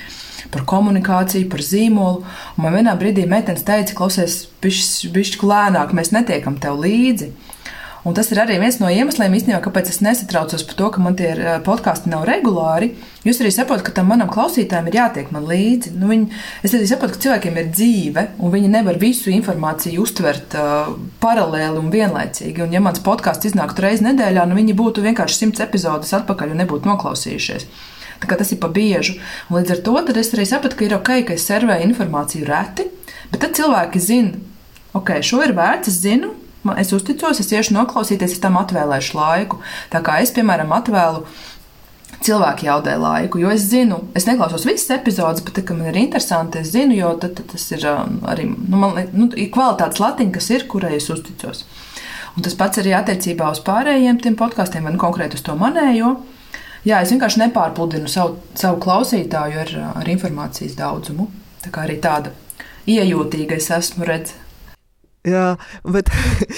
Par komunikāciju, par zīmolu. Un man vienā brīdī meitenes teica, klausies, bišķi lēnāk, mēs netiekam tev līdzi. Un tas ir arī viens no iemesliem, īstenībā, kāpēc es nesatraucos par to, ka man tie eh, podkāsti nav regulāri. Jūs arī saprotat, ka tam manam klausītājam ir jātiek man līdzi. Nu, viņi, es arī saprotu, ka cilvēkiem ir dzīve, un viņi nevar visu informāciju uztvert uh, paralēli un vienlaicīgi. Un, ja mans podkāsts iznāktu reizes nedēļā, nu viņi būtu vienkārši simts epizodes atpakaļ un nebūtu noklausījušies. Tas ir pa biežu. Un līdz ar to es arī sapratu, ka ir ok, ka es servēju informāciju reti, bet tad cilvēki zina, ok, šo ir vērts, es zinu, Es uzticos, es iešu noklausīties, es tam atvēlēšu laiku. Tā kā es, piemēram, atvēlu cilvēki jautā laiku, jo es zinu, es neklausos visas epizodes, bet, kad man ir interesanti, es zinu, jo tad, tad tas ir um, arī nu, man, nu, kvalitātes latiņa, kas ir, kurai es uzticos. Un tas pats arī attiecībā uz pārējiem tiem podkāstiem, vai nu konkrēti uz to manējo. Jā, es vienkārši nepārpludinu savu, savu klausītāju ar, ar informācijas daudzumu. Tā kā arī tāda iejūtīga es esmu redzējusi Jā, bet,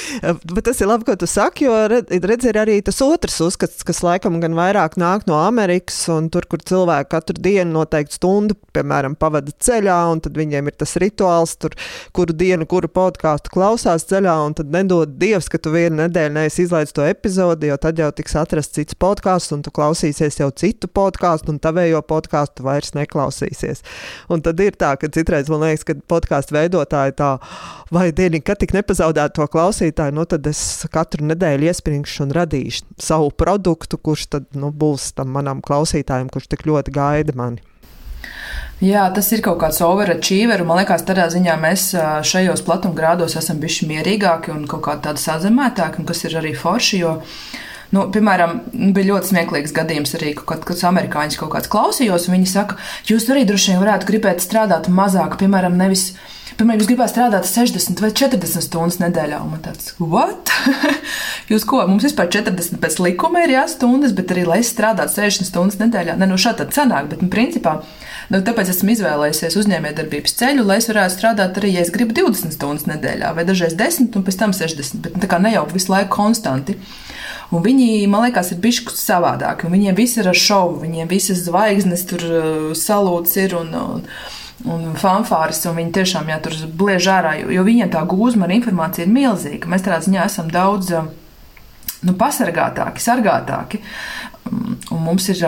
bet tas ir labi, ko tu saki, jo redz, ir arī tas otrs uzskats, kas laikam gan vairāk nāk no Amerikas, un tur, kur cilvēki katru dienu noteikti stundu, piemēram, pavada ceļā, un tad viņiem ir tas rituāls, tur, kuru dienu, kuru podkāstu klausās ceļā, un tad nedod Dievs, ka tu vienu nedēļu neesi izlaidis to epizodi, jo tad jau tiks atrasts cits podkāsts, un tu klausīsies jau citu podkāstu, un tavējo podkāstu vairs neklausīsies. Un tad ir tā, ka citreiz man liekas, ka podkāstu veidotāji tā, vai dienu, kad tik nepazaudētu to klausītāju, nu, tad es katru nedēļu iespringšu un radīšu savu produktu, kurš tad nu, būs tam manam klausītājam, kurš tik ļoti gaida mani. Jā, tas ir kaut kāds overachiever. Man liekas, tādā ziņā mēs šajos platumgrādos esam bijuši mierīgāki un kaut kā tādi sazemētāki, kas ir arī forši. Jo, nu, piemēram, bija ļoti smieklīgs gadījums arī, kad, kad amerikāņus kaut kāds klausījos, un viņi saka, jūs arī droši vien varētu gribēt strādāt mazāk, piemēram, nevis Piemēram, jūs gribētu strādāt 60 vai 40 stundas nedēļā, un man tāds - what? jūs ko? Mums vispār 40 pēc likuma ir jāstundas, bet arī, lai es strādātu 60 stundas nedēļā, ne nu, šāda tad sanāk, bet, nu, principā, nu, tāpēc esmu izvēlējies uzņēmējdarbības ceļu, lai es varētu strādāt arī, ja es gribu 20 stundas nedēļā, vai dažreiz 10 un pēc tam 60, bet nu, tā kā ne jau visu laiku konstanti. Un viņi, man liekas, ir bijuši savādāki. Viņiem viss ir ar šovu, viņiem visas zvaigznes tur uh, salūts ir. Un, un, un fanfāris, un viņi tiešām jā, tur bliež ārā, jo, jo viņiem tā gūzma ar informāciju ir milzīga. Mēs tādā ziņā esam daudz nu, pasargātāki, sargātāki, un mums ir.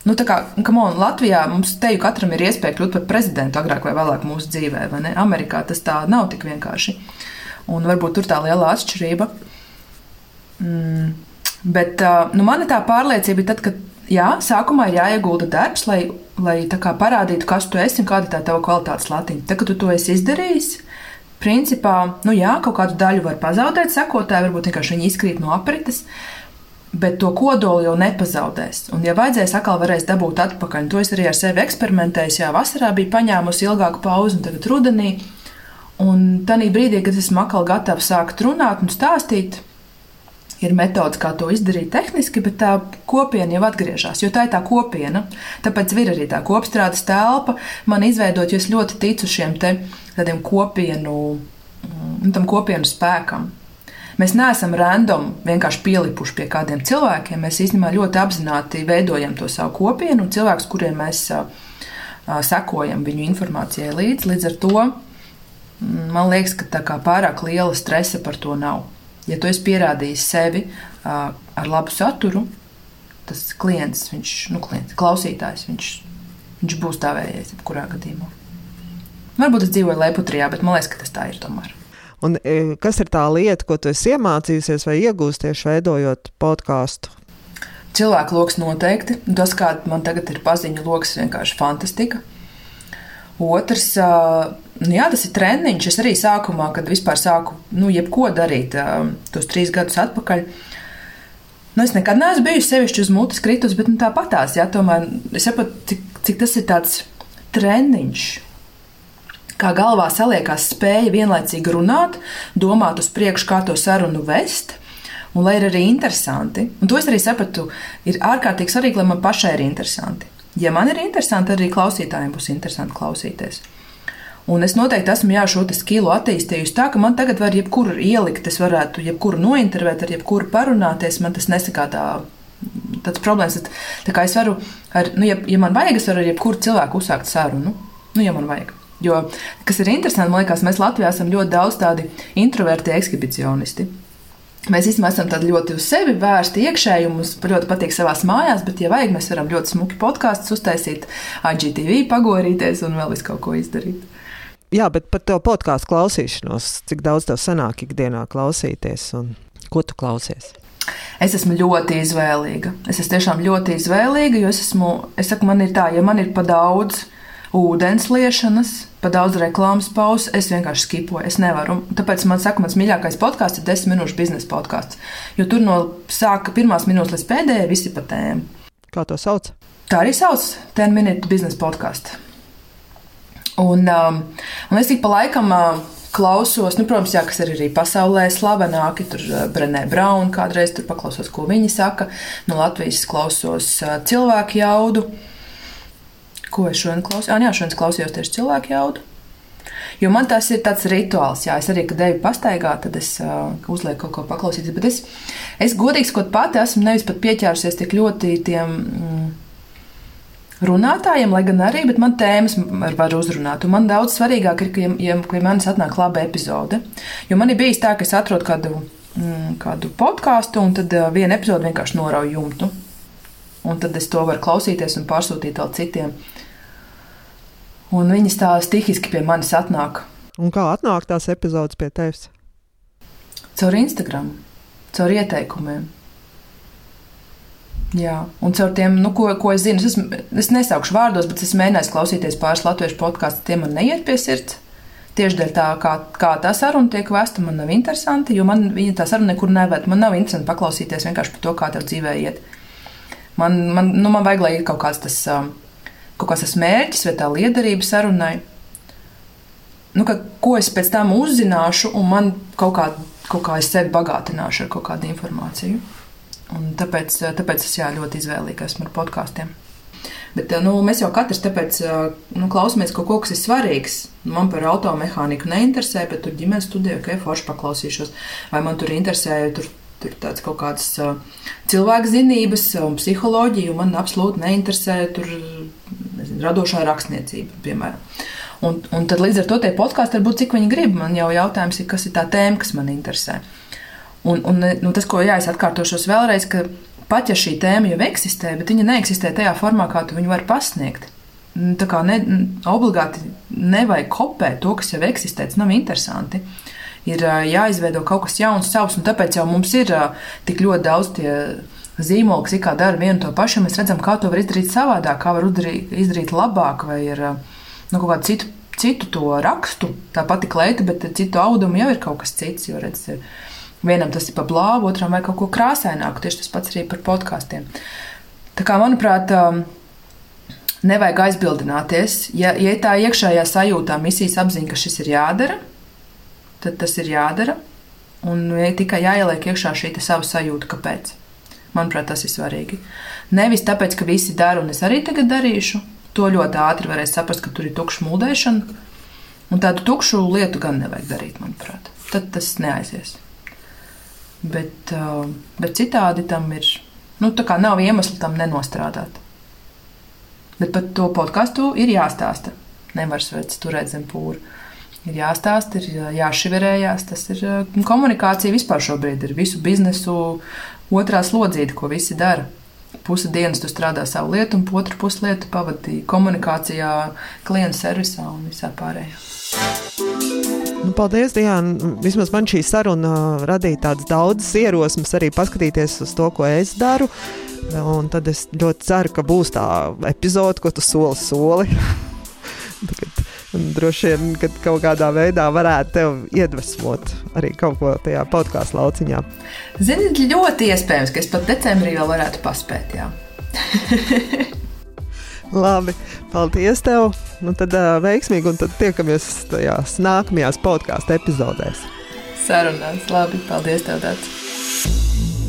Nu, tā kā on, Latvijā mums te jau katram ir iespēja kļūt par prezidentu agrāk vai vēlāk mūsu dzīvē, vai ne? Amerikā tas tā nav tik vienkārši. Un varbūt tur tā liela atšķirība. Mm. Bet uh, nu, man ir tā pārliecība, tad, kad jā, sākumā ir jāiegulda darbs, lai, lai parādītu, kas tu esi un kāda ir tā tava kvalitātes latiņa. Tad, kad tu to esi izdarījis, principā, nu jā, kaut kādu daļu var pazaudēt sekotāji, varbūt vienkārši viņi izkrīt no aprites. Bet to kodolu jau nepazaudēs. Un, ja vajadzēs, atkal varēs dabūt atpakaļ. To es arī ar sevi eksperimentēju. Jā, vasarā biju paņēmusi ilgāku pauzi, un tagad rudenī. Un tajā brīdī, kad esmu atkal gatava sākt runāt un stāstīt, ir metodas, kā to izdarīt tehniski, bet tā kopiena jau atgriežas, jo tā ir tā kopiena. Tāpēc ir arī tā kopstrādes telpa man izveidot, jo es ļoti ticu šiem te tādiem kopienu, mm, tam kopienu spēkam. Mēs neesam random vienkārši pielipuši pie kādiem cilvēkiem. Mēs īstenībā ļoti apzināti veidojam to savu kopienu un cilvēkus, kuriem mēs a, sekojam viņu informācijai līdzi. Līdz ar to mm, man liekas, ka pārāk liela stresa par to nav. Ja tu esi pierādījis sevi uh, ar labu saturu, tas klients, viņš, nu, klients, klausītājs, viņš, viņš būs tavējais jebkurā gadījumā. Varbūt es dzīvoju Leputrijā, bet man liekas, ka tas tā ir tomēr. Un, kas ir tā lieta, ko tu esi iemācījusies vai iegūsties veidojot podkāstu? Cilvēku lokus noteikti. Tas, kāda man tagad ir paziņu lokus, vienkārši fantastika. Otrs, nu jā, tas ir treniņš. Es arī sākumā, kad vispār sāku nu, jebko darīt, tos trīs gadus atpakaļ. Nu, es nekad neesmu bijusi sevišķi uz mutes kritus, bet nu, tāpatās, jā, tomēr es saprotu, cik, cik tas ir tāds treniņš. Kā galvā saliekās spēja vienlaicīgi runāt, domāt uz priekšu, kā to sarunu vest, un lai ir arī interesanti. Un to es arī sapratu, ir ārkārtīgi svarīgi, lai man pašai ir interesanti. Ja man ir interesanti, arī klausītājiem būs interesanti klausīties. Un es noteikti esmu jā, šo skilu attīstījusi tā, ka man tagad var jebkuru ielikt, es varētu jebkuru nointervēt, ar jebkuru parunāties. Man tas nesakādā tāds problēmas. Tā kā es varu, ar, nu, ja, ja man vajag, es varu ar jebkuru cilvēku uzsākt sarunu. Nu, ja man vajag. Jo, kas ir interesanti, man liekas, mēs Latvijā esam ļoti daudz tādi introverti ekshibicionisti. Mēs īstenībā esam ļoti uz sevi vērsti iekšēji, mums ļoti patīk savā mājās, bet, ja vajag, mēs varam ļoti smuki podkāstus uztaisīt, IGTV, pagorīties un vēl visu kaut ko izdarīt. Jā, bet par to podkāstu klausīšanos, cik daudz tev sanāk ikdienā klausīties un ko tu klausies? Es esmu ļoti izvēlīga. Es esmu tiešām ļoti izvēlīga, jo es esmu, es saku, man ir tā, ja man ir pa daudz, ūdens liešanas, pa daudz reklāmas pauzes. Es vienkārši skipoju, es nevaru. Tāpēc man saka, mans mīļākais podkāsts ir 10 minūšu biznesa podkāsts. Jo tur no sāka pirmās minūtes līdz pēdējai visi pa tēmu. Kā to sauc? Tā arī sauc 10 minūtes biznesa podkāstu. Un, um, un es tik pa laikam. Uh, klausos, nu, protams, jā, kas ir arī pasaulē slavenāki. Tur uh, Brenē Brauna kādreiz tur paklausos, ko viņi saka. No Latvijas klausos uh, cilvēku jaudu. Uh, Ko es šodien klausījos? Ah, jā, šodien klausījos tieši cilvēku jaudu. Jo man tas ir tāds rituāls, jā, es arī, kad eju pastaigā, tad es uh, uzlieku kaut ko paklausīties. Bet es, es godīgi sakot, pati esmu nevis pat pieķērusies tik ļoti tiem mm, runātājiem, lai gan arī, bet man tēmas var uzrunāt. Un man daudz svarīgāk ir, ka, ja, ja pie manis atnāk laba epizode. Jo man ir bijis tā, ka es atrodu kādu, mm, kādu podkāstu, un tad uh, viena epizode vienkārši norauj jumtu. Un tad es to varu klausīties un pārsūtīt vēl citiem. Un viņas tā stihiski pie manis atnāk. Un kā atnāk tās epizodes pie tevis? Caur Instagram, caur ieteikumiem. Jā, un caur tiem, nu, ko, ko es zinu, es, es nesaukšu vārdos, bet es mēģināju klausīties pāris latviešu podkāstus, tie man neiet pie sirds. Tieši dēļ tā, kā, kā tā saruna tiek vēsta, man nav interesanti, jo man viņa tā saruna nekur neved. Man nav interesanti paklausīties vienkārši par to, kā tev dzīvē iet. Man, man, nu, man vajag, lai ir kaut kāds tas, um, kaut kāds tas mērķis vai tā liederība sarunai. Nu, ka, ko es pēc tam uzzināšu, un man kaut kā, kaut kā es sevi bagātināšu ar kaut kādu informāciju. Un tāpēc, tāpēc es jā, ļoti izvēlīgi esmu ar podkāstiem. Bet nu, mēs jau katrs tāpēc nu, klausāmies kaut ko, kas ir svarīgs. Man par automehāniku neinteresē, bet tur ģimenes studijā, ka okay, forši paklausīšos. Vai man tur interesē tur Tur tāds kaut kāds uh, cilvēku zinības un psiholoģija, un man absolūti neinteresē tur nezinu, radošā rakstniecība, piemēram. Un, un tad līdz ar to tie podkāsti var būt cik viņi grib. Man jau jautājums ir, kas ir tā tēma, kas man interesē. Un, un nu, tas, ko jā, es atkārtošos vēlreiz, ka pat ja šī tēma jau eksistē, bet viņa neeksistē tajā formā, kā tu viņu vari pasniegt. Nu, tā kā ne, obligāti nevajag kopēt to, kas jau eksistē, tas nav interesanti. ir jāizveido kaut kas jauns, savs, un tāpēc jau mums ir tik ļoti daudz tie zīmoli, kas ikā dara vienu to pašu. Mēs redzam, kā to var izdarīt savādāk, kā var izdarīt, izdarīt labāk, vai ir nu, kaut kādu citu, citu to rakstu. Tā pati kleita, bet citu audumu jau ir kaut kas cits. Jo, redz, vienam tas ir pa blāvu, otram vai kaut ko krāsaināku. Tieši tas pats arī par podkāstiem. Tā kā, manuprāt, nevajag aizbildināties. Ja, ja tā iekšējā sajūtā misijas apziņa, ka šis ir jādara, tad tas ir jādara. Un ja tikai jāieliek iekšā šī sava sajūta, kāpēc. Manuprāt, tas ir svarīgi. Nevis tāpēc, ka visi dara, un es arī tagad darīšu. To ļoti ātri varēs saprast, ka tur ir tukša mūldēšana. Un tādu tukšu lietu gan nevajag darīt, manuprāt. Tad tas neaizies. Bet, uh, bet citādi tam ir. Nu, tā kā nav iemesla tam nenostrādāt. Bet par to podkāstu ir jāstāsta. Nevar sveicis turēt zem pūra. Ir jāstāsta, ir jāšiverējās. Tas ir komunikācija vispār šobrīd. Ir visu biznesu otrā slodzīte, ko visi dara. Pusi dienas tu strādā savu lietu, un otru pusi lietu pavadīji komunikācijā, klienta servisā un visā pārējā. Nu, paldies, Diana. Vismaz man šī saruna radīja tādas daudzas ierosmes arī paskatīties uz to, ko es daru. Un tad es ļoti ceru, ka būs tā epizode, ko tu soli soli. Droši vien, ka kaut kādā veidā varētu tevi iedvesmot arī kaut ko tajā podkāstu lauciņā. Zini, ļoti iespējams, ka es pat decembrī vēl varētu paspēt. Labi, paldies tev. Nu, tad uh, veiksmīgi, un tad tiekamies tajās nākamajās podkāstu epizodēs. Sarunās, labi, paldies tev, Dārts.